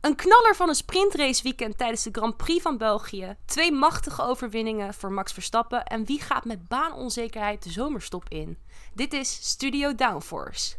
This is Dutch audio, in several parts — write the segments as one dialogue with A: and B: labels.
A: Een knaller van een sprintraceweekend tijdens de Grand Prix van België. Twee machtige overwinningen voor Max Verstappen. En wie gaat met baanonzekerheid de zomerstop in? Dit is Studio Downforce.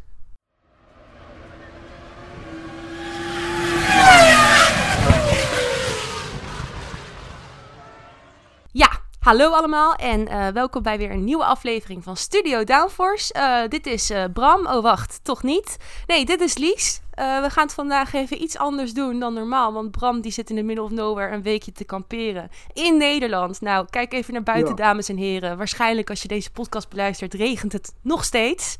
A: Ja, hallo allemaal en eh, welkom bij weer een nieuwe aflevering van Studio Downforce. Eh, dit is eh, Bram. Oh, wacht, toch niet? Nee, dit is Lies. we gaan het vandaag even iets anders doen dan normaal, want Bram die zit in de middle of nowhere een weekje te kamperen in Nederland. Nou, kijk even naar buiten,
B: Ja.
A: dames en heren. Waarschijnlijk als je deze podcast beluistert, regent het nog steeds.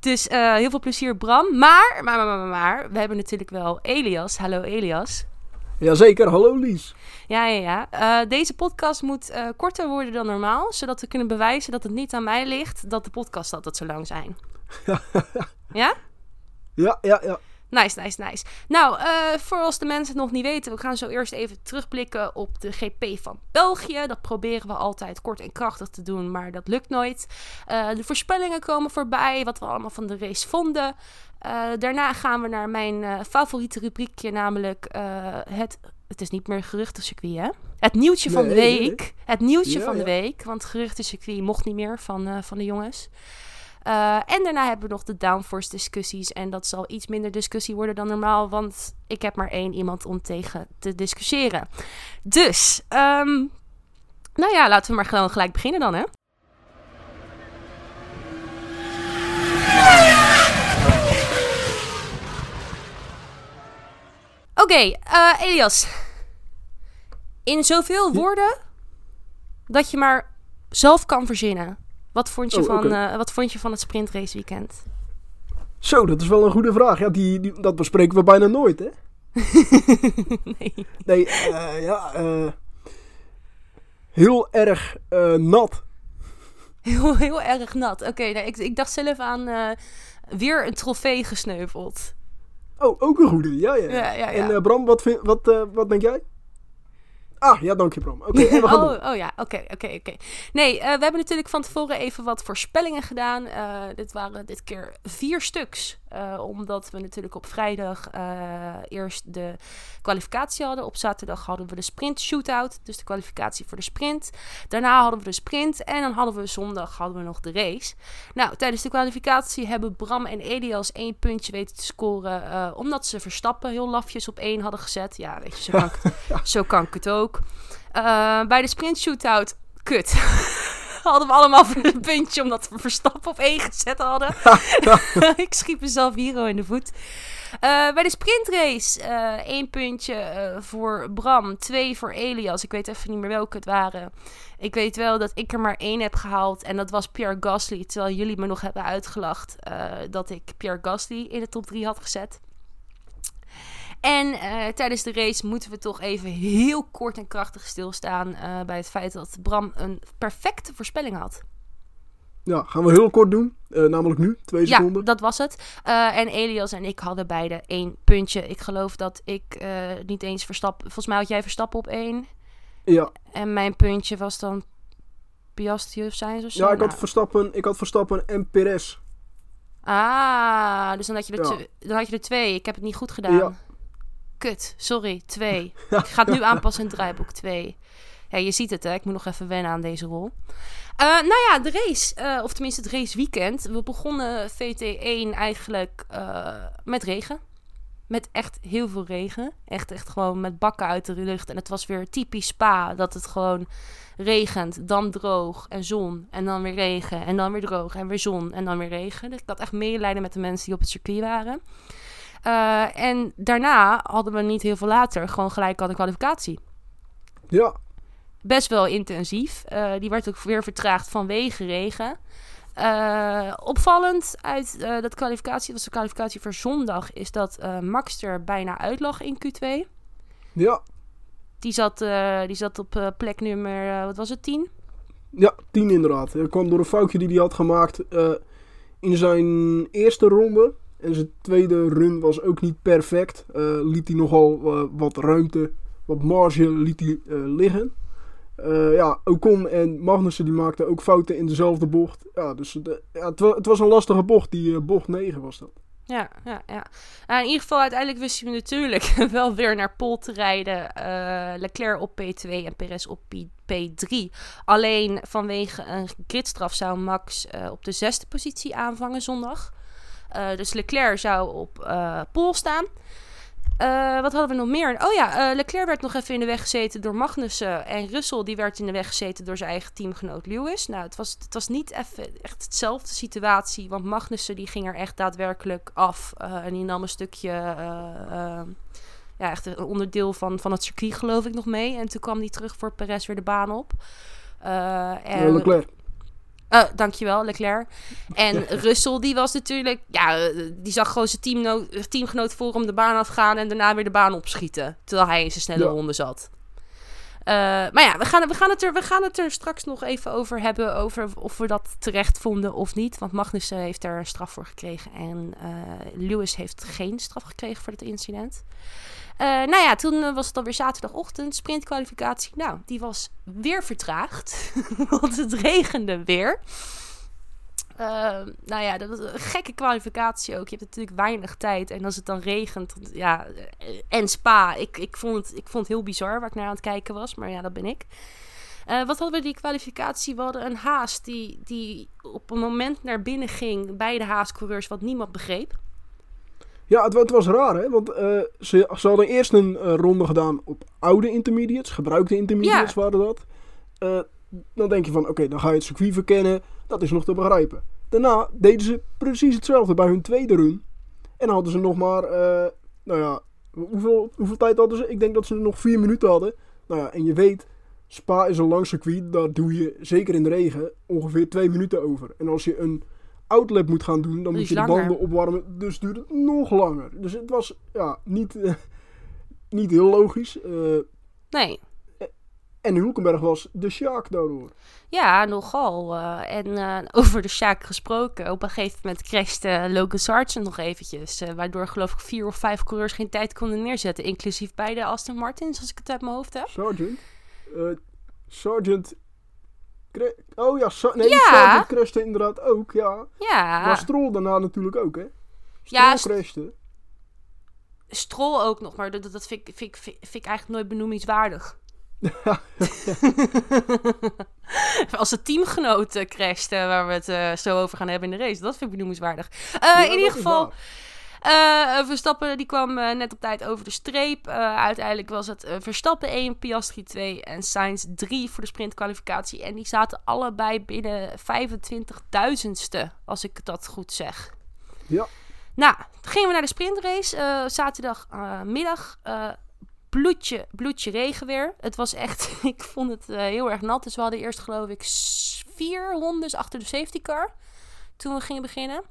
A: Dus heel veel plezier, Bram. Maar, maar, maar, maar, maar, we hebben natuurlijk wel Elias. Hallo Elias.
B: Jazeker, hallo Lies.
A: Ja, ja, ja. Eh, deze podcast moet eh, korter worden dan normaal, zodat we kunnen bewijzen dat het niet aan mij ligt dat de podcast altijd zo lang zijn. ja?
B: Ja, ja, ja.
A: Nice, nice, nice. Nou, eh, voor als de mensen het nog niet weten, we gaan zo eerst even terugblikken op de GP van België. Dat proberen we altijd kort en krachtig te doen, maar dat lukt nooit. Eh, de voorspellingen komen voorbij, wat we allemaal van de race vonden. Eh, daarna gaan we naar mijn favoriete rubriekje, namelijk het... Het is niet meer geruchtencircuit, hè? Het nieuwtje van de
B: Nee, nee,
A: week. Het nieuwtje
B: Ja,
A: van de week. Want geruchtencircuit mocht niet meer van, van de jongens. Eh, en daarna hebben we nog de downforce discussies. En dat zal iets minder discussie worden dan normaal. Want ik heb maar één iemand om tegen te discussiëren. Dus, ehm, nou ja, laten we maar gewoon gelijk beginnen dan, hè? Oké, eh, Elias. In zoveel woorden dat je maar zelf kan verzinnen. Wat vond je,
B: Oh,
A: van,
B: oké.
A: eh, wat vond je van het sprintrace weekend?
B: Zo, dat is wel een goede vraag. Ja, die, die, dat bespreken we bijna nooit, hè?
A: nee.
B: Nee, eh, ja, eh, heel erg nat.
A: Heel, heel erg nat. Oké, nou, ik, ik dacht zelf aan weer een trofee gesneuveld.
B: Oh, ook een goede. Ja, ja.
A: Ja, ja, ja.
B: En Bram, wat, vind, wat, wat denk jij? Ah, ja, dank je Bram. Oké, we gaan
A: oh, oh ja, oké, oké, oké. Nee, eh, we hebben natuurlijk van tevoren even wat voorspellingen gedaan. Eh, dit waren dit keer vier stuks. eh, omdat we natuurlijk op vrijdag eerst de kwalificatie hadden. Op zaterdag hadden we de sprint shootout. Dus de kwalificatie voor de sprint. Daarna hadden we de sprint. En dan hadden we zondag hadden we nog de race. Nou, tijdens de kwalificatie hebben Bram en Elias één puntje weten te scoren. omdat ze Verstappen heel lafjes op één hadden gezet. Ja, weet je, zo kan ik, zo kan ik het ook. Eh, bij de sprint shootout, kut. hadden we allemaal een puntje omdat we Verstappen op één gezet hadden. ik schiet mezelf hier al in de voet. Eh, bij de sprintrace eh één puntje voor Bram, twee voor Elias. Ik weet even niet meer welke het waren. Ik weet wel dat ik er maar één heb gehaald en dat was Pierre Gasly. Terwijl jullie me nog hebben uitgelacht dat ik Pierre Gasly in de top 3 had gezet. En eh, tijdens de race moeten we toch even heel kort en krachtig stilstaan eh, bij het feit dat Bram een perfecte voorspelling had.
B: Ja, gaan we heel kort doen. Eh, namelijk nu, twee
A: Ja,
B: seconden.
A: dat was het. En Elias en ik hadden beide één puntje. Ik geloof dat ik niet eens Verstappen... Volgens mij had jij Verstappen op één.
B: Ja,
A: En mijn puntje was dan Piastri of Sainz of zo.
B: ja ik, had
A: Nou,
B: Verstappen, ik had Verstappen en Perez.
A: Ah, dus dan had, je er
B: Ja.
A: dan had je er twee. Ik heb het niet goed gedaan.
B: Ja.
A: Kut, sorry, twee. ik ga het nu aanpassen in het draaiboek, twee. Ja, je ziet het hè, ik moet nog even wennen aan deze rol. Eh, nou ja, de race, eh, of tenminste het raceweekend. We begonnen VT1 eigenlijk eh, met regen. Met echt heel veel regen. Echt, echt gewoon met bakken uit de lucht. En het was weer typisch Spa, dat het gewoon regent, dan droog en zon. En dan weer regen en dan weer droog en weer zon en dan weer regen. Dus ik had echt medelijden met de mensen die op het circuit waren. Eh, en daarna hadden we niet heel veel later gewoon gelijk al de kwalificatie.
B: Ja,
A: Best wel intensief. Eh, die werd ook weer vertraagd vanwege regen. Eh, opvallend uit dat kwalificatie, was de kwalificatie voor zondag, is dat eh, Max er bijna uitlag in Q2.
B: ja,
A: Die zat, die zat op plek nummer, wat was het, 10?
B: ja, tien inderdaad. Dat kwam door een foutje die hij had gemaakt in zijn eerste ronde. En zijn tweede run was ook niet perfect. Eh, liet hij nogal eh, wat ruimte, wat marge liet hij, eh, liggen. Ja, Ocon en Magnussen die maakten ook fouten in dezelfde bocht. Ja, dus de, het, wa- het was een lastige bocht. Die bocht 9 was dat.
A: Ja, ja, ja. In ieder geval, uiteindelijk wist hij natuurlijk wel weer naar Pol te rijden. Uh, Leclerc op P2 en Perez op P3. Alleen vanwege een gridstraf zou Max uh, op de zesde positie aanvangen zondag. Uh, dus Leclerc zou op Pol staan. Uh, wat hadden we nog meer? Oh ja, uh, Leclerc werd nog even in de weg gezeten door Magnussen. En Russell die werd in de weg gezeten door zijn eigen teamgenoot Lewis. Nou, het was, het was niet even echt hetzelfde situatie. Want Magnussen die ging er echt daadwerkelijk af. Uh, en die nam een stukje... ja, echt een onderdeel van, van het circuit geloof ik nog mee. En toen kwam hij terug voor Perez weer de baan op.
B: en, Leclerc.
A: Uh, dankjewel, Leclerc. En Russell, die was natuurlijk... Ja, die zag gewoon zijn teamgenoot voor hem de baan afgaan... en daarna weer de baan opschieten. Terwijl hij in zijn snelle ja. ronde zat. Uh, maar ja, we gaan, we, gaan het er, we gaan het er straks nog even over hebben... over of we dat terecht vonden of niet. Want Magnussen heeft er een straf voor gekregen... en uh, Lewis heeft geen straf gekregen voor het incident. Uh, nou ja, toen was het alweer zaterdagochtend, sprintkwalificatie. Nou, die was weer vertraagd, want het regende weer. Uh, nou ja, dat was een gekke kwalificatie ook. Je hebt natuurlijk weinig tijd. En als het dan regent, ja, en spa. Ik, ik, vond het, ik vond het heel bizar waar ik naar aan het kijken was. Maar ja, dat ben ik. Uh, wat hadden we die kwalificatie? We hadden een haas die, die op een moment naar binnen ging bij de haascoureurs, wat niemand begreep.
B: Ja, het, het, was raar, hè? Want uh, ze, ze hadden eerst een uh, ronde gedaan op oude intermediates, gebruikte intermediates ja. waren dat. Dan denk je van, oké, okay, dan ga je het circuit verkennen, dat is nog te begrijpen. Daarna deden ze precies hetzelfde bij hun tweede run. En hadden ze nog maar, nou ja, hoeveel, hoeveel tijd hadden ze? Ik denk dat ze nog vier minuten hadden. Nou ja, en je weet, Spa is een lang circuit, daar doe je, zeker in de regen, ongeveer twee minuten over. En als je een outlap moet gaan doen, dan moet je de banden opwarmen. Dus duurt het nog langer. Dus het was ja, niet, niet heel logisch. Uh,
A: nee.
B: En Hulkenberg was de Sjaak daardoor.
A: Ja, nogal. Uh, en over de Sjaak gesproken. Op een gegeven moment crashte Logan Sargent nog eventjes. waardoor geloof ik vier of vijf coureurs geen tijd konden neerzetten. Inclusief beide Aston Martins, als ik het uit mijn hoofd heb.
B: Sargent? Sargent Oh ja, so nee, ja. crashte inderdaad ook, ja.
A: Ja.
B: Maar Stroll daarna natuurlijk ook, hè? Stroll ja, crashte.
A: Stroll ook nog, maar dat, dat vind, ik, vind, vind, vind ik eigenlijk nooit benoemingswaardig. Als de teamgenoten crashten, waar we het uh, zo over gaan hebben in de race, dat vind ik benoemingswaardig. Uh, ja, in ieder geval... Uh, Verstappen die kwam uh, net op tijd over de streep. Uh, uiteindelijk was het Verstappen 1, Piastri 2 en Sainz 3 voor de sprintkwalificatie. En die zaten allebei binnen 25.000ste, als ik dat goed zeg.
B: Ja.
A: Nou, gingen we naar de sprintrace. zaterdagmiddag bloedje, bloedje regen weer. Het was echt, ik vond het heel erg nat. Dus we hadden eerst geloof ik vier rondes achter de safety car. Toen we gingen beginnen.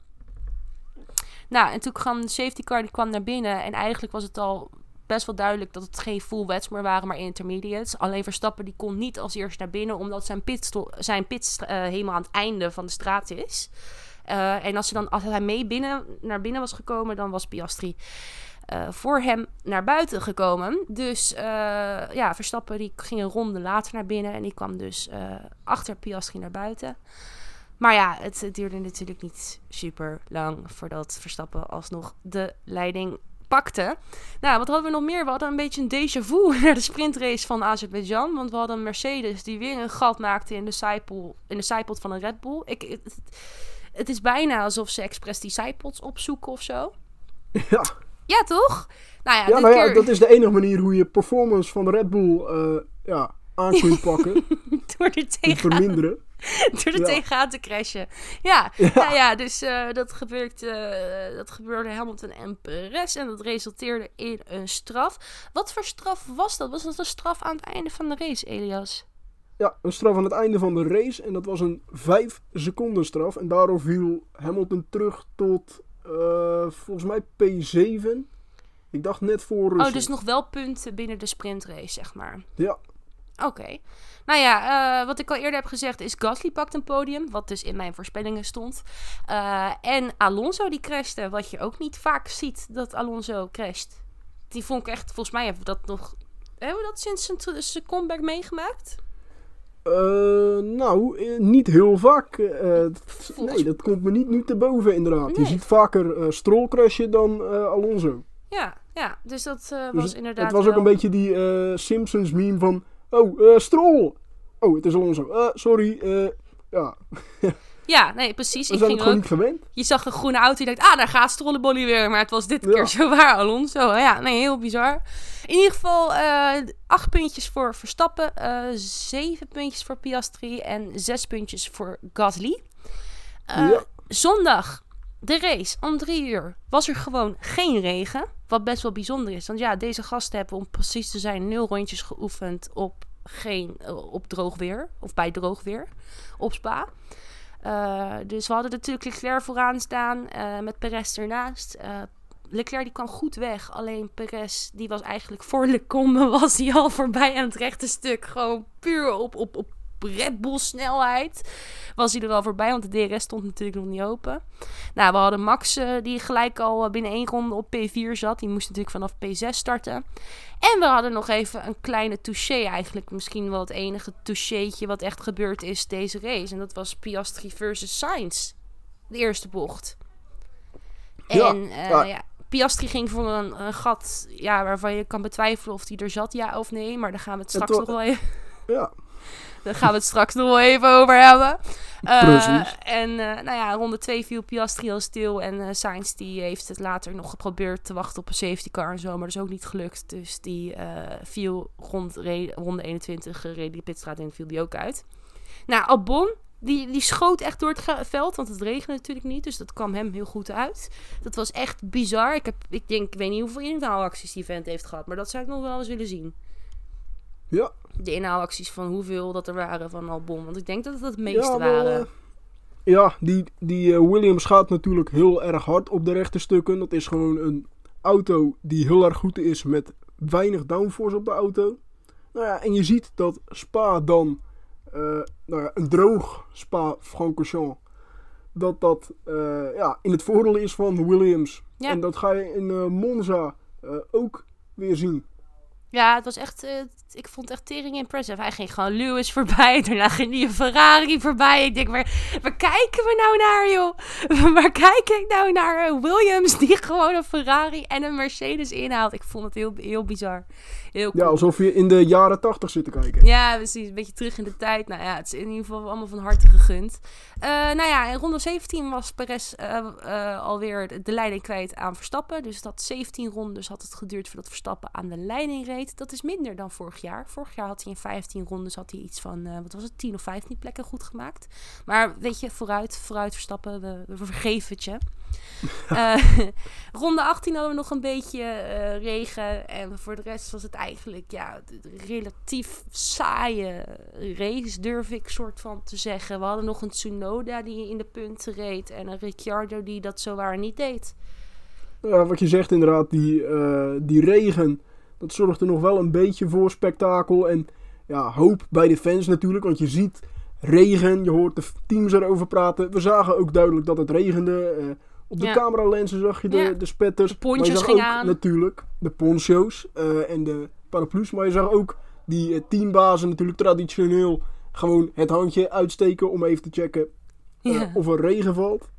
A: Nou, en toen kwam de safety car, die kwam naar binnen. En eigenlijk was het al best wel duidelijk dat het geen full wets meer waren, maar intermediates. Alleen Verstappen die kon niet als eerst naar binnen, omdat zijn pit, zijn pit uh, helemaal aan het einde van de straat is. Uh, en als, hij dan, als hij mee binnen, naar binnen was gekomen, dan was Piastri uh, voor hem naar buiten gekomen. Dus ja, Verstappen die ging een ronde later naar binnen en die kwam dus achter Piastri naar buiten. Maar ja, het, duurde natuurlijk niet super lang voordat Verstappen alsnog de leiding pakte. Nou, wat hadden we nog meer? We hadden een beetje een déjà vu naar de sprintrace van Azerbeidzjan. Want we hadden een Mercedes die weer een gat maakte in de zijpot, in de zijpot van een Red Bull. Ik, het, het, is bijna alsof ze expres die zijpots opzoeken of zo.
B: Ja.
A: Ja, toch?
B: Nou ja, ja, nou ja dat is de enige manier hoe je performance van de Red Bull uh, ja, aan kunt pakken.
A: Door tegen...
B: verminderen.
A: door er ja. tegenaan te crashen. Ja, ja. Nou ja dus uh, dat, gebeurt, uh, dat gebeurde Hamilton en Perez. En dat resulteerde in een straf. Wat voor straf was dat? Was dat een straf aan het einde van de race, Elias?
B: Ja, een straf aan het einde van de race. En dat was een 5 seconden straf. En daardoor viel Hamilton terug tot uh, volgens mij P7. Ik dacht net voor Russell.
A: Oh, dus nog wel punten binnen de sprintrace, zeg maar.
B: Ja.
A: Oké. Okay. Nou ja, uh, wat ik al eerder heb gezegd is Gasly pakt een podium. Wat dus in mijn voorspellingen stond. Uh, en Alonso die crashte. Wat je ook niet vaak ziet dat Alonso crasht. Die vond ik echt, volgens mij hebben we dat nog... Hebben we dat sinds zijn, zijn comeback meegemaakt?
B: Eh, nou, eh, niet heel vaak. eh, nee, dat komt me niet nu te boven inderdaad. Je ziet vaker Stroll crashen dan Alonso.
A: Ja, ja, dus dat
B: Dus
A: was inderdaad
B: het was ook
A: wel-
B: een beetje die Simpsons meme van... Oh, eh, Stroll! Oh, het is Alonso. Sorry. ja,
A: Ja, nee, precies.
B: we
A: Ik
B: zijn
A: ging
B: het gewoon
A: ook...
B: niet gewend.
A: Je zag een groene auto, je dacht, ah, daar gaat Strollebolly weer. Maar het was dit
B: Ja.
A: keer zo waar, Alonso. Ja, nee, heel bizar. In ieder geval eh, acht puntjes voor Verstappen, eh, zeven puntjes voor Piastri en zes puntjes voor Gasly. Eh,
B: Ja.
A: Zondag, de race om drie uur, was er gewoon geen regen. Wat best wel bijzonder is. Want ja, deze gasten hebben om precies te zijn nul rondjes geoefend op, geen, op droog weer. Of bij droog weer op Spa. Eh, dus we hadden natuurlijk Leclerc vooraan staan eh, met Perez ernaast. Eh, Leclerc die kwam goed weg. Alleen Perez die was eigenlijk voor Lecombe was hij al voorbij aan het rechte stuk. Gewoon puur op, op, op Red Bull snelheid was hij er al voorbij. Want de DRS stond natuurlijk nog niet open. Nou, we hadden Max eh, die gelijk al eh, binnen één ronde op P4 zat. Die moest natuurlijk vanaf P6 starten. En we hadden nog even een kleine touché eigenlijk. Misschien wel het enige touchéetje wat echt gebeurd is deze race. En dat was Piastri versus Sainz. De eerste bocht.
B: Ja,
A: En eh,
B: ja.
A: ja, Piastri ging voor een, een gat ja, waarvan je kan betwijfelen of hij er zat, ja of nee. Maar daar gaan we het straks nog wel even...
B: Ja,
A: Daar gaan we het straks nog wel even over hebben.
B: Precies.
A: En eh, nou ja, ronde 2 viel Piastri al stil. En eh Sainz die heeft het later nog geprobeerd te wachten op een safety car en zo. Maar dat is ook niet gelukt. Dus die viel rond ronde 21, uh, reed die pitstraat in en viel die ook uit. Nou, Albon, die, die schoot echt door het veld. Want het regende natuurlijk niet. Dus dat kwam hem heel goed uit. Dat was echt bizar. Ik, heb, ik denk, ik weet niet hoeveel inhaalacties die vent heeft gehad. Maar dat zou ik nog wel eens willen zien
B: ja.
A: de inhaalacties van hoeveel dat er waren van Albon. Want ik denk dat het het meeste
B: ja,
A: waren.
B: eh, ja, die, die eh, Williams gaat natuurlijk heel erg hard op de rechte stukken. Dat is gewoon een auto die heel erg goed is met weinig downforce op de auto. Nou ja, en je ziet dat Spa dan, eh, nou ja, een droog Spa-Francorchamps, dat dat ja, in het voordeel is van Williams.
A: Ja.
B: En dat ga je in Monza ook weer zien.
A: Ja, het was echt... ik vond het echt tering impressive. Hij ging gewoon Lewis voorbij. Daarna ging hij een Ferrari voorbij. Ik denk, waar, waar kijken we nou naar, joh? Waar kijk ik nou naar? Eh, Williams die gewoon een Ferrari en een Mercedes inhaalt. Ik vond het heel, heel bizar. Heel cool.
B: Ja, alsof je in de jaren 80 zit te kijken.
A: Ja, precies. Een beetje terug in de tijd. Nou ja, het is in ieder geval allemaal van harte gegund. Eh, nou ja, in ronde 17 was Perez eh, eh, alweer de, de leiding kwijt aan Verstappen. Dus dat 17 rondes had het geduurd voordat Verstappen aan de leiding reed. Dat is minder dan vorig jaar. Vorig jaar had hij in 15 rondes had hij iets van, eh, wat was het, 10 of 15 plekken goed gemaakt. Maar weet je, vooruit, vooruit Verstappen, we, we vergeven het je. Eh, ronde 18 hadden we nog een beetje eh, regen. En voor de rest was het eigenlijk ja, relatief saaie race, durf ik soort van te zeggen. We hadden nog een Tsunoda die in de punten reed. En een Ricciardo die dat zowaar niet deed.
B: Ja, wat je zegt inderdaad, die, die regen, dat zorgt er nog wel een beetje voor spektakel. En ja, hoop bij de fans natuurlijk, want je ziet regen, je hoort de teams erover praten. We zagen ook duidelijk dat het regende. eh, op de
A: Ja.
B: cameralensen zag je de,
A: Ja.
B: de spetters.
A: De poncho's
B: Maar je zag
A: gingen aan.
B: Natuurlijk, de poncho's eh, en de paraplu's. Maar je zag ook die eh, teambazen natuurlijk traditioneel gewoon het handje uitsteken om even te checken
A: Ja.
B: of er regen valt.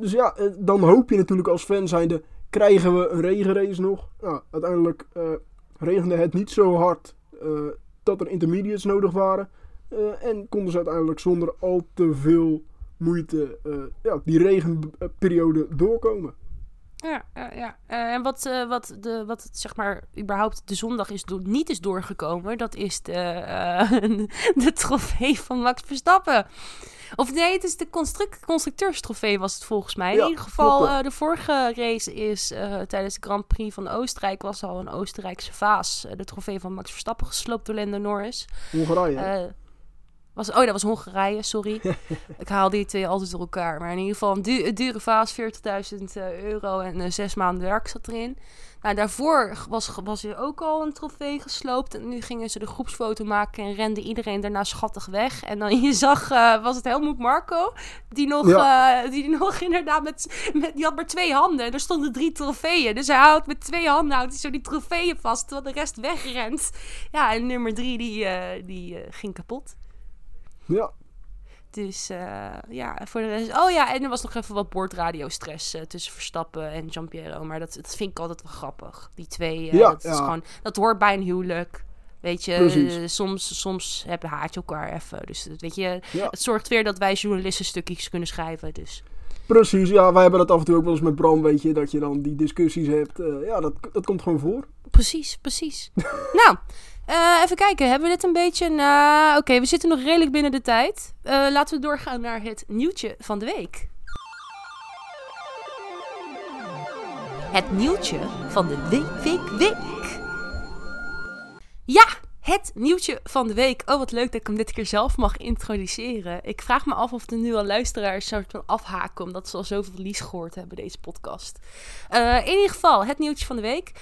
B: Dus ja, dan hoop je natuurlijk als fan zijnde, krijgen we een regenrace nog? Nou, uiteindelijk eh, regende het niet zo hard eh, dat er intermediates nodig waren. Eh, en konden ze uiteindelijk zonder al te veel moeite ja, die regenperiode doorkomen.
A: Ja, ja, ja. Eh, en wat, eh, wat, de, wat zeg maar überhaupt de zondag is niet is doorgekomen, dat is de, eh, de trofee van Max Verstappen. Of nee, het is de construct constructeurstrofee was het volgens mij.
B: Ja,
A: In ieder geval, de vorige race is tijdens de Grand Prix van Oostenrijk was al een Oostenrijkse vaas. de trofee van Max Verstappen gesloopt door Lando Norris.
B: Hongarije.
A: Eh, Was, oh, dat was Hongarije, sorry. ik haal die twee altijd door elkaar. Maar in ieder geval een, du dure vaas, 40.000 euro en uh, zes maanden werk zat erin. Nou, daarvoor was, was er ook al een trofee gesloopt. En nu gingen ze de groepsfoto maken en rende iedereen daarna schattig weg. En dan je zag, uh, was het Helmoet Marco, die nog, ja. uh, die nog inderdaad met, met, die had maar twee handen. En er stonden drie trofeeën. Dus hij houdt met twee handen houdt hij zo die trofeeën vast, terwijl de rest wegrent. Ja, en nummer drie, die, die ging kapot.
B: Ja.
A: Dus uh, ja, voor de rest. Oh ja, en er was nog even wat boordradio-stress uh, tussen Verstappen en Giampiero. Maar dat, dat vind ik altijd wel grappig. Die twee, uh, ja, dat, ja. Is gewoon, dat hoort bij een huwelijk. Weet je, soms, soms hebben haatje elkaar even. Dus weet je, ja. het zorgt weer dat wij journalisten stukjes kunnen schrijven. Dus.
B: Precies, ja, wij hebben dat af en toe ook wel eens met Bram, weet je, dat je dan die discussies hebt. ja, dat, dat komt gewoon voor.
A: Precies, precies. nou, uh, even kijken, hebben we dit een beetje... Nou, oké, we zitten nog redelijk binnen de tijd. Uh, laten we doorgaan naar het nieuwtje van de week. Het nieuwtje van de week, week, week. Ja, het nieuwtje van de week. Oh, wat leuk dat ik hem dit keer zelf mag introduceren. Ik vraag me af of er nu al luisteraars soort van afhaken, omdat ze al zoveel lies gehoord hebben, deze podcast. Uh, in ieder geval, het nieuwtje van de week.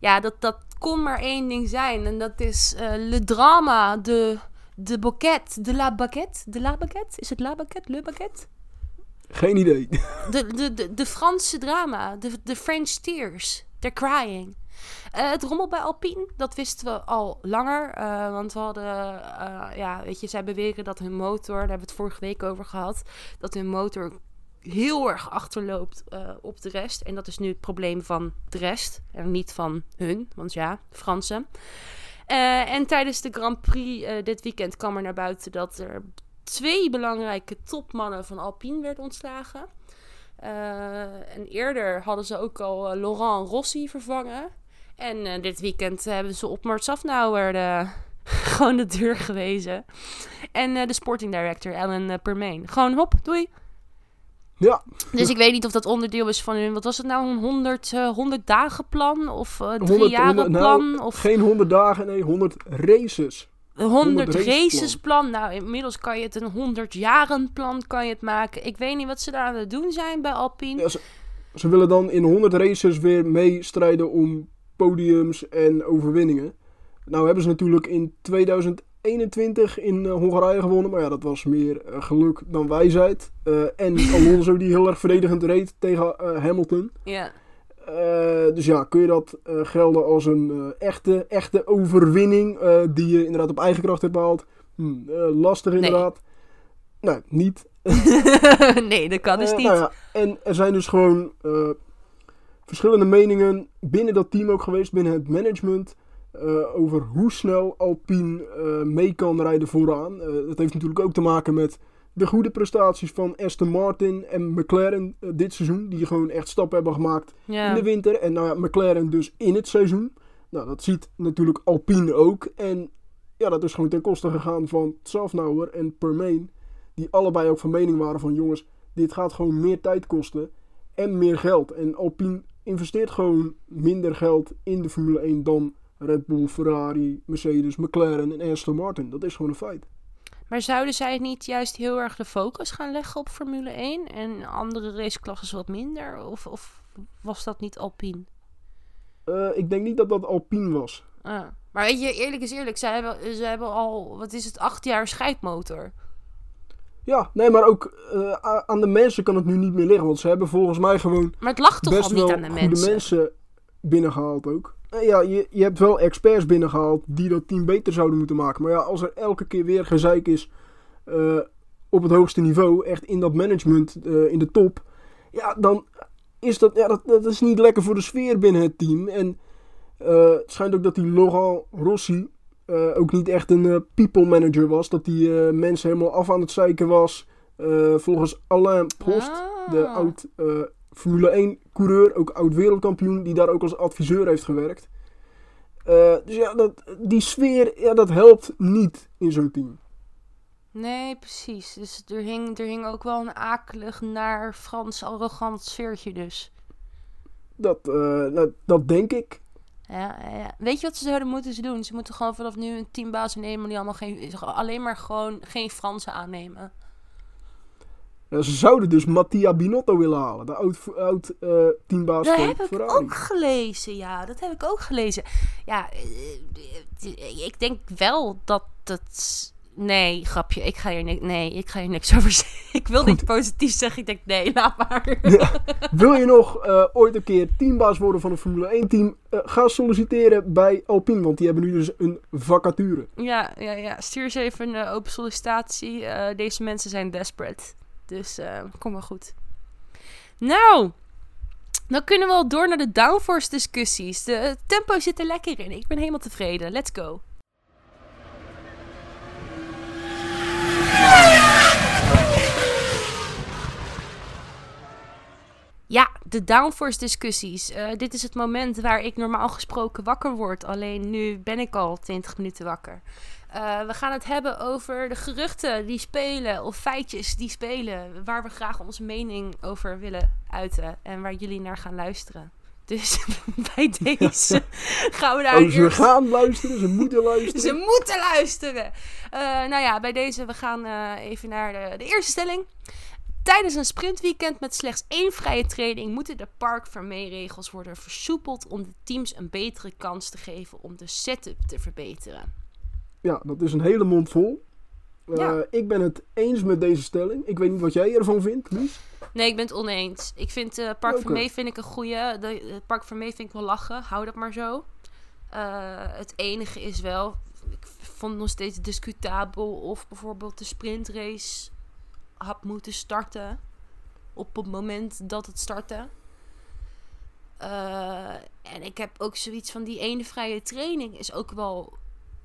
A: Ja, dat, dat kon maar één ding zijn. En dat is uh, le drama, de, de bouquet, de la baguette. De la baguette? Is het la baguette, le baguette?
B: Geen idee.
A: De, de, de, de Franse drama, de, de French tears, they're crying. Uh, het rommel bij Alpine, dat wisten we al langer. Uh, want we hadden, uh, ja, weet je, zij beweren dat hun motor, daar hebben we het vorige week over gehad, dat hun motor heel erg achterloopt op de rest. En dat is nu het probleem van de rest en niet van hun, want ja, Fransen. en tijdens de Grand Prix dit weekend kwam er naar buiten dat er twee belangrijke topmannen van Alpine werden ontslagen. en eerder hadden ze ook al Laurent Rossi vervangen. En uh, dit weekend hebben ze op Mart Safnauer de, gewoon de deur gewezen. En uh, de sporting director, Ellen Permain. Gewoon hop, doei.
B: Ja.
A: Dus ik weet niet of dat onderdeel is van hun. Wat was het nou? Een 100, 100 dagen plan? Of uh, drie jaren plan?
B: Nou,
A: of...
B: Geen 100 dagen, nee, 100 races.
A: 100, 100 races plan. Nou, inmiddels kan je het een 100 jaren plan kan je het maken. Ik weet niet wat ze daar aan het doen zijn bij Alpine.
B: Ja, ze, ze willen dan in 100 races weer meestrijden om podiums en overwinningen. Nou hebben ze natuurlijk in 2021 in uh, Hongarije gewonnen. Maar ja, dat was meer uh, geluk dan wijsheid. Uh, en Alonso die heel erg verdedigend reed tegen Hamilton.
A: Ja.
B: dus ja, kun je dat gelden als een echte, echte overwinning die je inderdaad op eigen kracht hebt behaald? Hm, lastig inderdaad. Nee. Nou, niet.
A: nee, dat kan dus niet.
B: Nou ja, en er zijn dus gewoon verschillende meningen binnen dat team ook geweest, binnen het management. Uh, over hoe snel Alpine uh, mee kan rijden vooraan. Uh, dat heeft natuurlijk ook te maken met de goede prestaties van Aston Martin en McLaren dit seizoen. Die gewoon echt stappen hebben gemaakt in de winter. En nou ja, McLaren dus in het seizoen. Nou, dat ziet natuurlijk Alpine ook. En ja, dat is gewoon ten koste gegaan van Safnauer en Permain. Die allebei ook van mening waren van jongens, dit gaat gewoon meer tijd kosten en meer geld. En Alpine investeert gewoon minder geld in de Formule 1 dan Red Bull, Ferrari, Mercedes, McLaren en Aston Martin. Dat is gewoon een feit.
A: Maar zouden zij niet juist heel erg de focus gaan leggen op Formule 1 en andere raceklassen wat minder? Of, of was dat niet Alpine?
B: Uh, ik denk niet dat dat Alpine was.
A: Ah. Maar weet je, eerlijk is eerlijk, zij hebben, ze hebben al, wat is het, acht jaar scheidmotor.
B: Ja, nee, maar ook uh, aan de mensen kan het nu niet meer liggen. Want ze hebben volgens mij gewoon.
A: Maar het lag toch
B: best
A: al niet
B: wel
A: aan de mensen?
B: mensen binnengehaald ook. Uh, ja, je, je hebt wel experts binnengehaald die dat team beter zouden moeten maken. Maar ja, als er elke keer weer gezeik is uh, op het hoogste niveau, echt in dat management, in de top. Ja, dan is dat, ja, dat, dat is niet lekker voor de sfeer binnen het team. En het schijnt ook dat die Laurent Rossi uh, ook niet echt een uh, people manager was. Dat die uh, mensen helemaal af aan het zeiken was. volgens Alain Prost,
A: Ah.
B: de oud Formule 1 coureur, ook oud wereldkampioen, die daar ook als adviseur heeft gewerkt. dus ja, dat, die sfeer, ja, dat helpt niet in zo'n team.
A: Nee, precies. Dus er hing, er hing ook wel een akelig naar Frans arrogant sfeertje dus.
B: Dat, dat, dat denk ik.
A: Ja, ja. Weet je wat ze zouden moeten doen? Ze moeten gewoon vanaf nu een teambaas nemen die allemaal geen, alleen maar gewoon geen Fransen aannemen.
B: Ja, ze zouden dus Mattia Binotto willen halen, de oud, oud uh, teambaas
A: dat
B: van
A: heb
B: Ferrari.
A: ik ook gelezen, ja. Dat heb ik ook gelezen. Ja, eh, ik denk wel dat het... Nee, grapje. Ik ga hier, ni nee, ik ga hier niks over zeggen. Ik wil niet positief zeggen. Ik denk, nee, laat maar.
B: Ja. Wil je nog uh, ooit een keer teambaas worden van een Formule 1-team? Uh, ga solliciteren bij Alpine, want die hebben nu dus een vacature.
A: Ja, ja, ja. stuur eens even een open sollicitatie. deze mensen zijn desperate. Dus kom maar goed. Nou, dan kunnen we al door naar de downforce discussies. De tempo zit er lekker in. Ik ben helemaal tevreden. Let's go. Ja, de downforce discussies. Uh, dit is het moment waar ik normaal gesproken wakker word. Alleen nu ben ik al 20 minuten wakker. Uh, we gaan het hebben over de geruchten die spelen of feitjes die spelen, waar we graag onze mening over willen uiten en waar jullie naar gaan luisteren. Dus bij deze gaan we daar.
B: Oh, ze gaan luisteren, ze moeten luisteren.
A: ze moeten luisteren. Uh, nou ja, bij deze, we gaan even naar de, de eerste stelling. Tijdens een sprintweekend met slechts één vrije training moeten de park regels worden versoepeld om de teams een betere kans te geven om de setup te verbeteren.
B: Ja, dat is een hele mond vol. Uh, ja. Ik ben het eens met deze stelling. Ik weet niet wat jij ervan vindt, Lies.
A: Nee, ik ben het oneens. Ik vind uh, Park okay. Vermee vind ik een goede. De, uh, Park Vermee vind ik wel lachen. Hou dat maar zo. het enige is wel, ik vond het nog steeds discutabel of bijvoorbeeld de sprintrace had moeten starten op het moment dat het startte. en ik heb ook zoiets van die ene vrije training is ook wel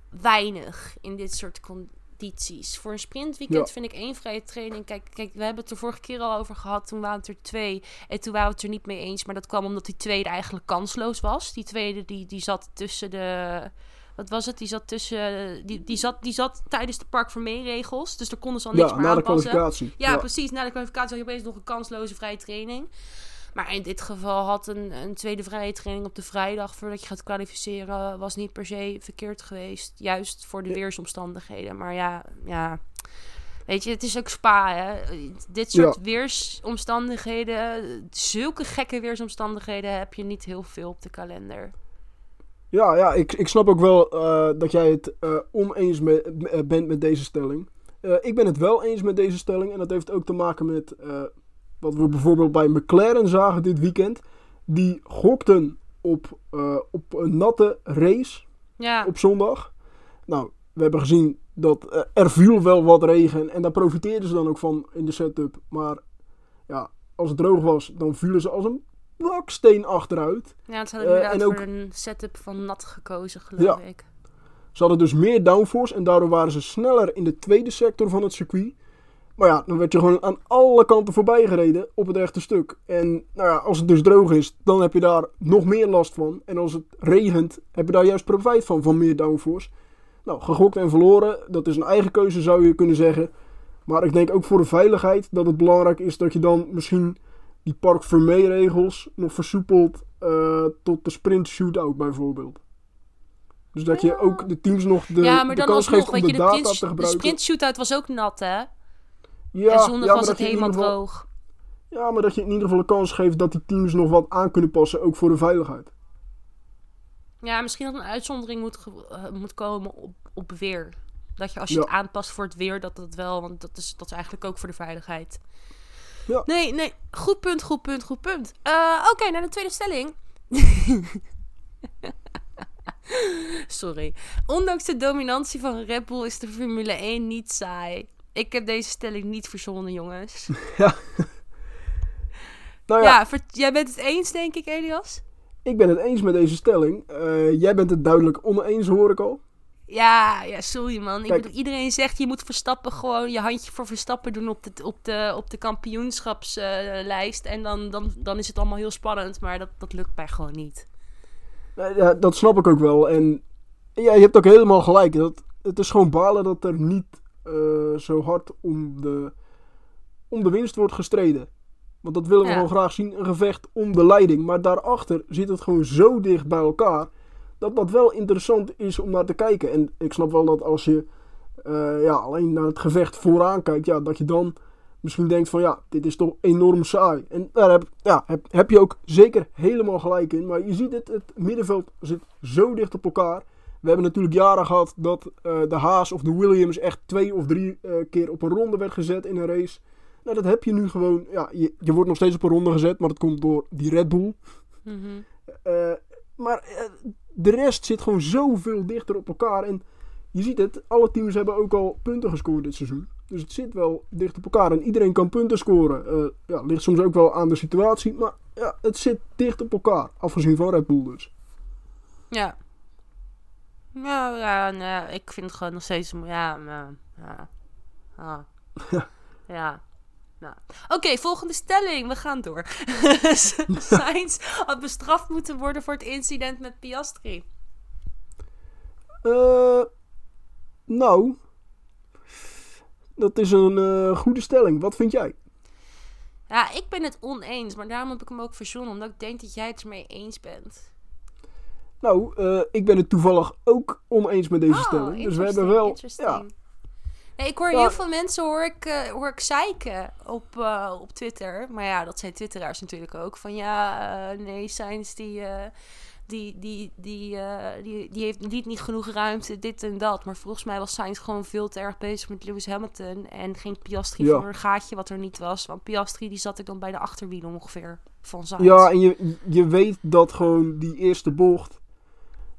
A: weinig in dit soort condities. Voor een sprintweekend ja. vind ik één vrije training. Kijk, kijk, we hebben het er vorige keer al over gehad. Toen waren het er twee. En toen waren we het er niet mee eens. Maar dat kwam omdat die tweede eigenlijk kansloos was. Die tweede die, die zat tussen de. Wat was het? Die zat tussen. Die, die, zat, die zat tijdens de park voor regels. Dus daar konden ze al niks
B: ja,
A: meer
B: na
A: aanpassen.
B: De kwalificatie.
A: Ja, ja, precies. Na de kwalificatie had je opeens nog een kansloze vrije training. Maar in dit geval had een, een tweede vrije training op de vrijdag voordat je gaat kwalificeren, was niet per se verkeerd geweest. Juist voor de weersomstandigheden. Maar ja, ja. Weet je, het is ook spa, hè. Dit soort ja. weersomstandigheden, zulke gekke weersomstandigheden heb je niet heel veel op de kalender.
B: Ja, ja ik, ik snap ook wel uh, dat jij het uh, oneens me, uh, bent met deze stelling. ik ben het wel eens met deze stelling en dat heeft ook te maken met wat we bijvoorbeeld bij McLaren zagen dit weekend. Die gokten op, op een natte race
A: ja.
B: op zondag. Nou, we hebben gezien dat er viel wel wat regen. En daar profiteerden ze dan ook van in de setup. Maar ja, als het droog was, dan vielen ze als een baksteen achteruit.
A: Ja, ze hadden inderdaad uh, en ook, voor een setup van nat gekozen, geloof
B: ja,
A: ik.
B: Ze hadden dus meer downforce en daardoor waren ze sneller in de tweede sector van het circuit. Maar ja, dan werd je gewoon aan alle kanten voorbij gereden op het rechte stuk. En nou ja, als het dus droog is, dan heb je daar nog meer last van. En als het regent, heb je daar juist profijt van, van meer downforce. Nou, gegokt en verloren, dat is een eigen keuze zou je kunnen zeggen. Maar ik denk ook voor de veiligheid dat het belangrijk is dat je dan misschien die park regels nog versoepelt uh, tot de sprint shootout bijvoorbeeld. Dus dat je ook de teams nog de,
A: ja, maar
B: de
A: dan
B: kans geeft om
A: weet
B: de
A: je, de,
B: data te
A: de
B: gebruiken.
A: sprint shootout was ook nat, hè?
B: ja,
A: en zondag
B: ja,
A: was het helemaal
B: geval-
A: droog.
B: Ja, maar dat je in ieder geval een kans geeft dat die teams nog wat aan kunnen passen, ook voor de veiligheid.
A: Ja, misschien dat een uitzondering moet, eh, moet komen op, op weer. Dat je als je
B: Ja.
A: het aanpast voor het weer, dat dat wel, want dat is, dat is eigenlijk ook voor de veiligheid.
B: Ja.
A: Nee, nee, goed punt, goed punt, goed punt. Eh, Oké, naar de tweede stelling. Sorry. Ondanks de dominantie van Red Bull is de Formule 1 niet saai. Ik heb deze stelling niet verzonnen, jongens.
B: Nou
A: Ja,
B: ja,
A: ver- jij bent het eens, denk ik, Elias?
B: ik ben het eens met deze stelling. Eh, jij bent het duidelijk oneens, hoor ik al.
A: Ja, ja, sorry man. Ik bedoel, iedereen zegt je moet Verstappen gewoon je handje voor Verstappen doen op de, op de, op de kampioenschapslijst. en dan, dan, dan is het allemaal heel spannend, maar dat, dat lukt mij gewoon niet.
B: Ja, dat snap ik ook wel. En ja, je hebt ook helemaal gelijk. Dat, het is gewoon balen dat er niet eh, zo hard om de, om de winst wordt gestreden. Want dat willen we
A: Ja.
B: gewoon graag zien. Een gevecht om de leiding. Maar daarachter zit het gewoon zo dicht bij elkaar. Dat dat wel interessant is om naar te kijken. En ik snap wel dat als je eh, ja, alleen naar het gevecht vooraan kijkt, ja, dat je dan misschien denkt van ja, dit is toch enorm saai. En daar heb, ja, heb, heb je ook zeker helemaal gelijk in. Maar je ziet het, het middenveld zit zo dicht op elkaar. We hebben natuurlijk jaren gehad dat eh, de Haas of de Williams echt twee of drie eh, keer op een ronde werd gezet in een race. Nou, dat heb je nu gewoon. Ja, je, je wordt nog steeds op een ronde gezet, maar dat komt door die Red Bull.
A: Mhm.
B: Maar de rest zit gewoon zoveel dichter op elkaar. En je ziet het, alle teams hebben ook al punten gescoord dit seizoen. Dus het zit wel dicht op elkaar. En iedereen kan punten scoren. Eh ja, ligt soms ook wel aan de situatie. Maar ja, het zit dicht op elkaar. Afgezien van Red Bull dus.
A: Ja. Nou ja, nee, ik vind het gewoon nog steeds... Ja, nou, ja. Ah. ja. Nou. Oké, volgende stelling. We gaan door. Sainz had bestraft moeten worden voor het incident met Piastri.
B: Eh, nou, dat is een eh, goede stelling. Wat vind jij?
A: Ja, ik ben het oneens, maar daarom heb ik hem ook verzonnen. Omdat ik denk dat jij het ermee eens bent.
B: Nou, eh, ik ben het toevallig ook oneens met deze
A: Oh,
B: stelling. Dus we hebben wel. Ja.
A: Nee, ik hoor heel veel mensen hoor ik, eh, hoor ik zeiken op, eh, op Twitter. Maar ja, dat zijn twitteraars natuurlijk ook. Van ja, eh, nee, Sainz die, die, die, die, die, die heeft niet, niet genoeg ruimte, dit en dat. Maar volgens mij was Sainz gewoon veel te erg bezig met Lewis Hamilton. En ging Piastri
B: Ja.
A: voor een gaatje wat er niet was. Want Piastri die zat ik dan bij de achterwielen ongeveer van Sainz.
B: ja, en je, je weet dat gewoon die eerste bocht.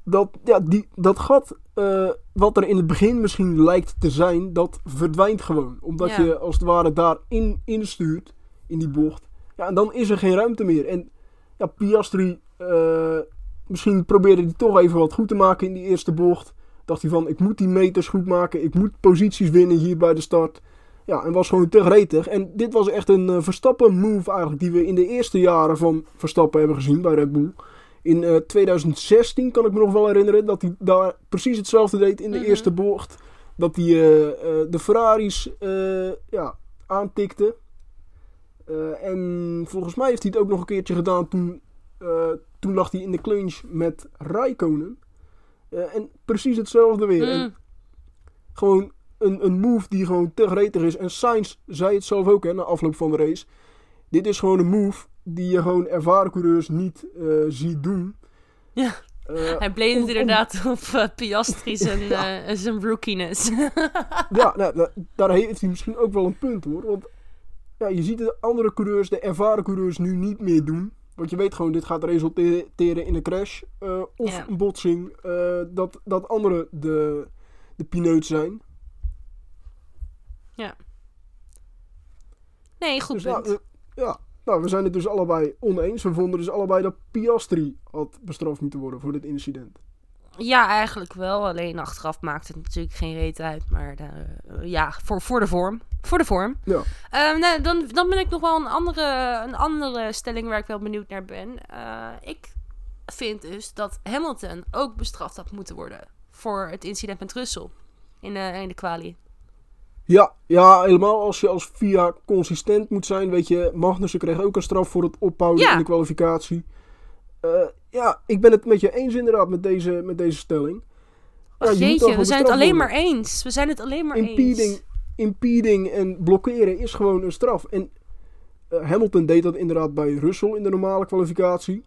B: Dat, ja, die, dat gat eh, wat er in het begin misschien lijkt te zijn, dat verdwijnt gewoon. Omdat
A: Ja.
B: je als het ware daarin instuurt, in die bocht. Ja, en dan is er geen ruimte meer. En ja, Piastri, eh, misschien probeerde hij toch even wat goed te maken in die eerste bocht. Dacht hij van, ik moet die meters goed maken. Ik moet posities winnen hier bij de start. Ja, en was gewoon te gretig. En dit was echt een eh, Verstappen move eigenlijk die we in de eerste jaren van Verstappen hebben gezien bij Red Bull. In eh, 2016 kan ik me nog wel herinneren dat hij daar precies hetzelfde deed in de
A: Mhm.
B: eerste bocht. Dat hij eh, eh, de Ferraris eh, ja, aantikte. Eh, en volgens mij heeft hij het ook nog een keertje gedaan toen, eh, toen lag hij in de clinch met Raikkonen. Eh, en precies hetzelfde weer. En
A: Mm.
B: gewoon een, een move die gewoon te gretig is. En Sainz zei het zelf ook hè, na afloop van de race. Dit is gewoon een move die je gewoon ervaren coureurs niet eh, ziet doen.
A: Ja.
B: Eh,
A: Hij bleef
B: om-
A: inderdaad op eh, Piastri zijn,
B: Ja.
A: zijn rookiness.
B: ja, nou, da- daar heeft hij misschien ook wel een punt hoor. Want ja, je ziet de andere coureurs, de ervaren coureurs, nu niet meer doen. Want je weet gewoon, dit gaat resulteren in een crash. of
A: Ja.
B: een botsing. dat, dat anderen de, de pineut zijn.
A: Nee, goed
B: Dus ja,
A: punt.
B: ja, nou, we zijn het dus allebei oneens. We vonden dus allebei dat Piastri had bestraft moeten worden voor dit incident.
A: Ja, eigenlijk wel. Alleen achteraf maakt het natuurlijk geen reet uit. Maar eh, ja, voor, voor de vorm. Voor de vorm.
B: Ja.
A: Ehm, nou, dan, dan ben ik nog wel een andere, een andere stelling waar ik wel benieuwd naar ben. Eh, ik vind dus dat Hamilton ook bestraft had moeten worden voor het incident met Russell in de, in de kwalie.
B: Ja, ja, helemaal als je als VIA consistent moet zijn. Weet je, Magnussen kreeg ook een straf voor het ophouden
A: Ja.
B: in de kwalificatie. Eh, ja, ik ben het met je eens inderdaad met deze, met deze stelling.
A: Och, jeetje, we zijn het alleen
B: worden.
A: maar eens. We zijn het alleen maar
B: Impeding,
A: eens.
B: impeding en blokkeren is gewoon een straf. En eh, Hamilton deed dat inderdaad bij Russell in de normale kwalificatie.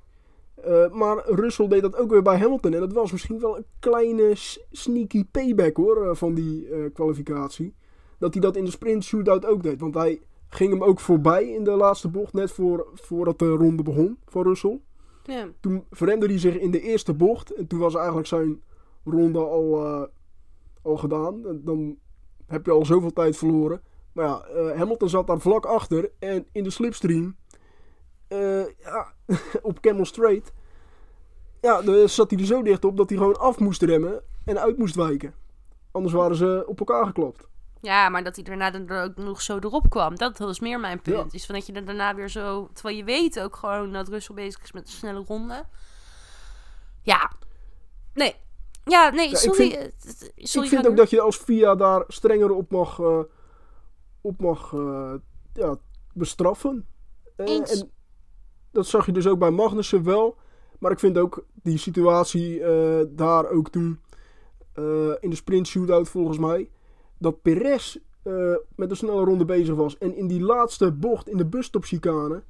B: Eh, maar Russell deed dat ook weer bij Hamilton. En dat was misschien wel een kleine sneaky payback hoor, van die kwalificatie. Dat hij dat in de sprint shootout ook deed. Want hij ging hem ook voorbij in de laatste bocht, net voor, voordat de ronde begon van Russell.
A: Ja.
B: Toen verremde hij zich in de eerste bocht. En toen was eigenlijk zijn ronde al, eh, al gedaan. En Dan heb je al zoveel tijd verloren. Maar ja, eh, Hamilton zat daar vlak achter. En in de slipstream, eh, ja, op Camel Straight, ja, zat hij er zo dicht op dat hij gewoon af moest remmen en uit moest wijken. Anders waren ze op elkaar geklopt.
A: Ja, maar dat hij daarna dan er ook nog zo erop kwam. Dat was meer mijn punt.
B: Ja.
A: Is van dat je er daarna weer zo... Terwijl je weet ook gewoon dat Russell bezig is met een snelle ronde. Ja. Nee. Ja, nee,
B: Ja, ik
A: sorry.
B: vind-
A: sorry
B: ik vind ook dat je als VIA daar strenger op mag, eh, op mag eh, ja, bestraffen. Eh,
A: Eens.
B: en dat zag je dus ook bij Magnussen wel. Maar ik vind ook die situatie daar ook toen in de sprint shootout volgens mij. Dat Perez eh, met een snelle ronde bezig was. En in die laatste bocht in de busstopchicane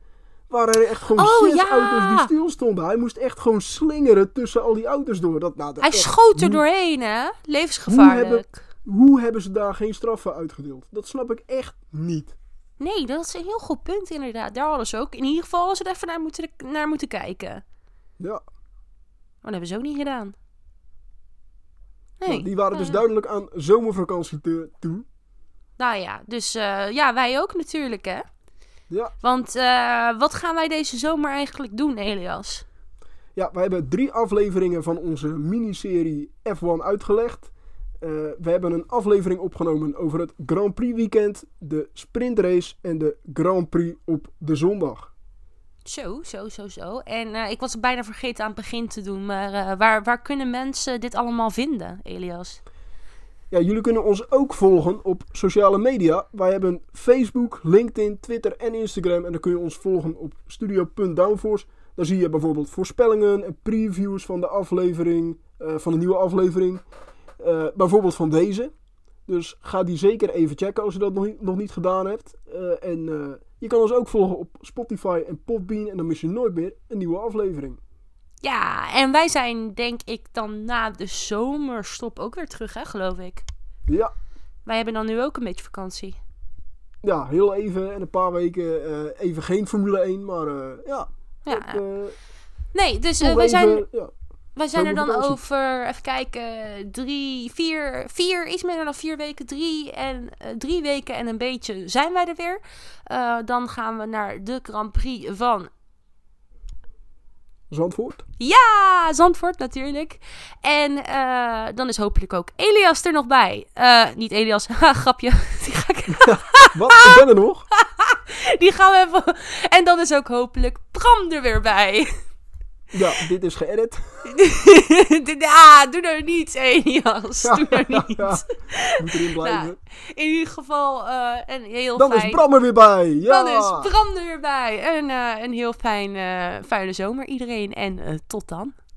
B: waren er echt gewoon
A: Oh,
B: zes
A: ja!
B: auto's die stilstonden. Hij moest echt gewoon slingeren tussen al die auto's door. Dat, nou, dat
A: Hij
B: echt-
A: schoot er
B: hoe-
A: doorheen, hè? Levensgevaarlijk.
B: Hoe hebben ze daar geen straffen uitgedeeld? Dat snap ik echt niet.
A: Nee, dat is een heel goed punt inderdaad. Daar hadden ze ook in ieder geval eens er even naar moeten, naar moeten kijken.
B: Ja,
A: Maar dat hebben ze ook niet gedaan. Nee.
B: nou, die waren dus
A: Eh,
B: duidelijk aan zomervakantie te, toe.
A: Nou ja, dus eh, ja, wij ook natuurlijk, hè?
B: Ja.
A: Want eh, wat gaan wij deze zomer eigenlijk doen, Elias?
B: Ja, wij hebben drie afleveringen van onze miniserie F1 uitgelegd. We hebben een aflevering opgenomen over het Grand Prix weekend, de sprintrace en de Grand Prix op de zondag.
A: Zo, zo, zo, zo. En eh, ik was bijna vergeten aan het begin te doen, maar eh, waar, waar kunnen mensen dit allemaal vinden, Elias?
B: Ja, jullie kunnen ons ook volgen op sociale media. Wij hebben Facebook, LinkedIn, Twitter en Instagram. En dan kun je ons volgen op studio.downforce. Daar zie je bijvoorbeeld voorspellingen en previews van de aflevering, eh, van de nieuwe aflevering. Bijvoorbeeld van deze. Dus ga die zeker even checken als je dat nog niet, nog niet gedaan hebt. En je kan ons ook volgen op Spotify en Podbean. En dan mis je nooit meer een nieuwe aflevering.
A: Ja, en wij zijn denk ik dan na de zomerstop ook weer terug, hè, geloof ik.
B: Ja,
A: Wij hebben dan nu ook een beetje vakantie.
B: ja heel even en een paar weken eh, even geen Formule 1. Maar eh, ja,
A: Ja,
B: eh,
A: nee, dus wij zijn,
B: ja.
A: Wij zijn er dan over, even kijken, drie, vier, vier, iets minder dan vier weken, drie en eh, drie weken en een beetje zijn wij er weer. Eh, dan gaan we naar de Grand Prix van
B: Zandvoort.
A: Ja, Zandvoort natuurlijk. En eh, dan is hopelijk ook Elias er nog bij. Niet Elias, ha, grapje. Die, ga ik,
B: Wat? Ik ben er nog.
A: die gaan we even. En dan is ook hopelijk Bram er weer bij.
B: Ja, dit is geëdit.
A: ah, doe nou niet, Elias. Doe nou niet.
B: Ja, moet erin blijven.
A: Nou, in ieder geval eh, een heel
B: Dan
A: fijn...
B: is Bram er weer bij. Ja.
A: Dan is Bram er weer bij. En eh, een heel fijn, eh, fijne zomer iedereen. En tot dan.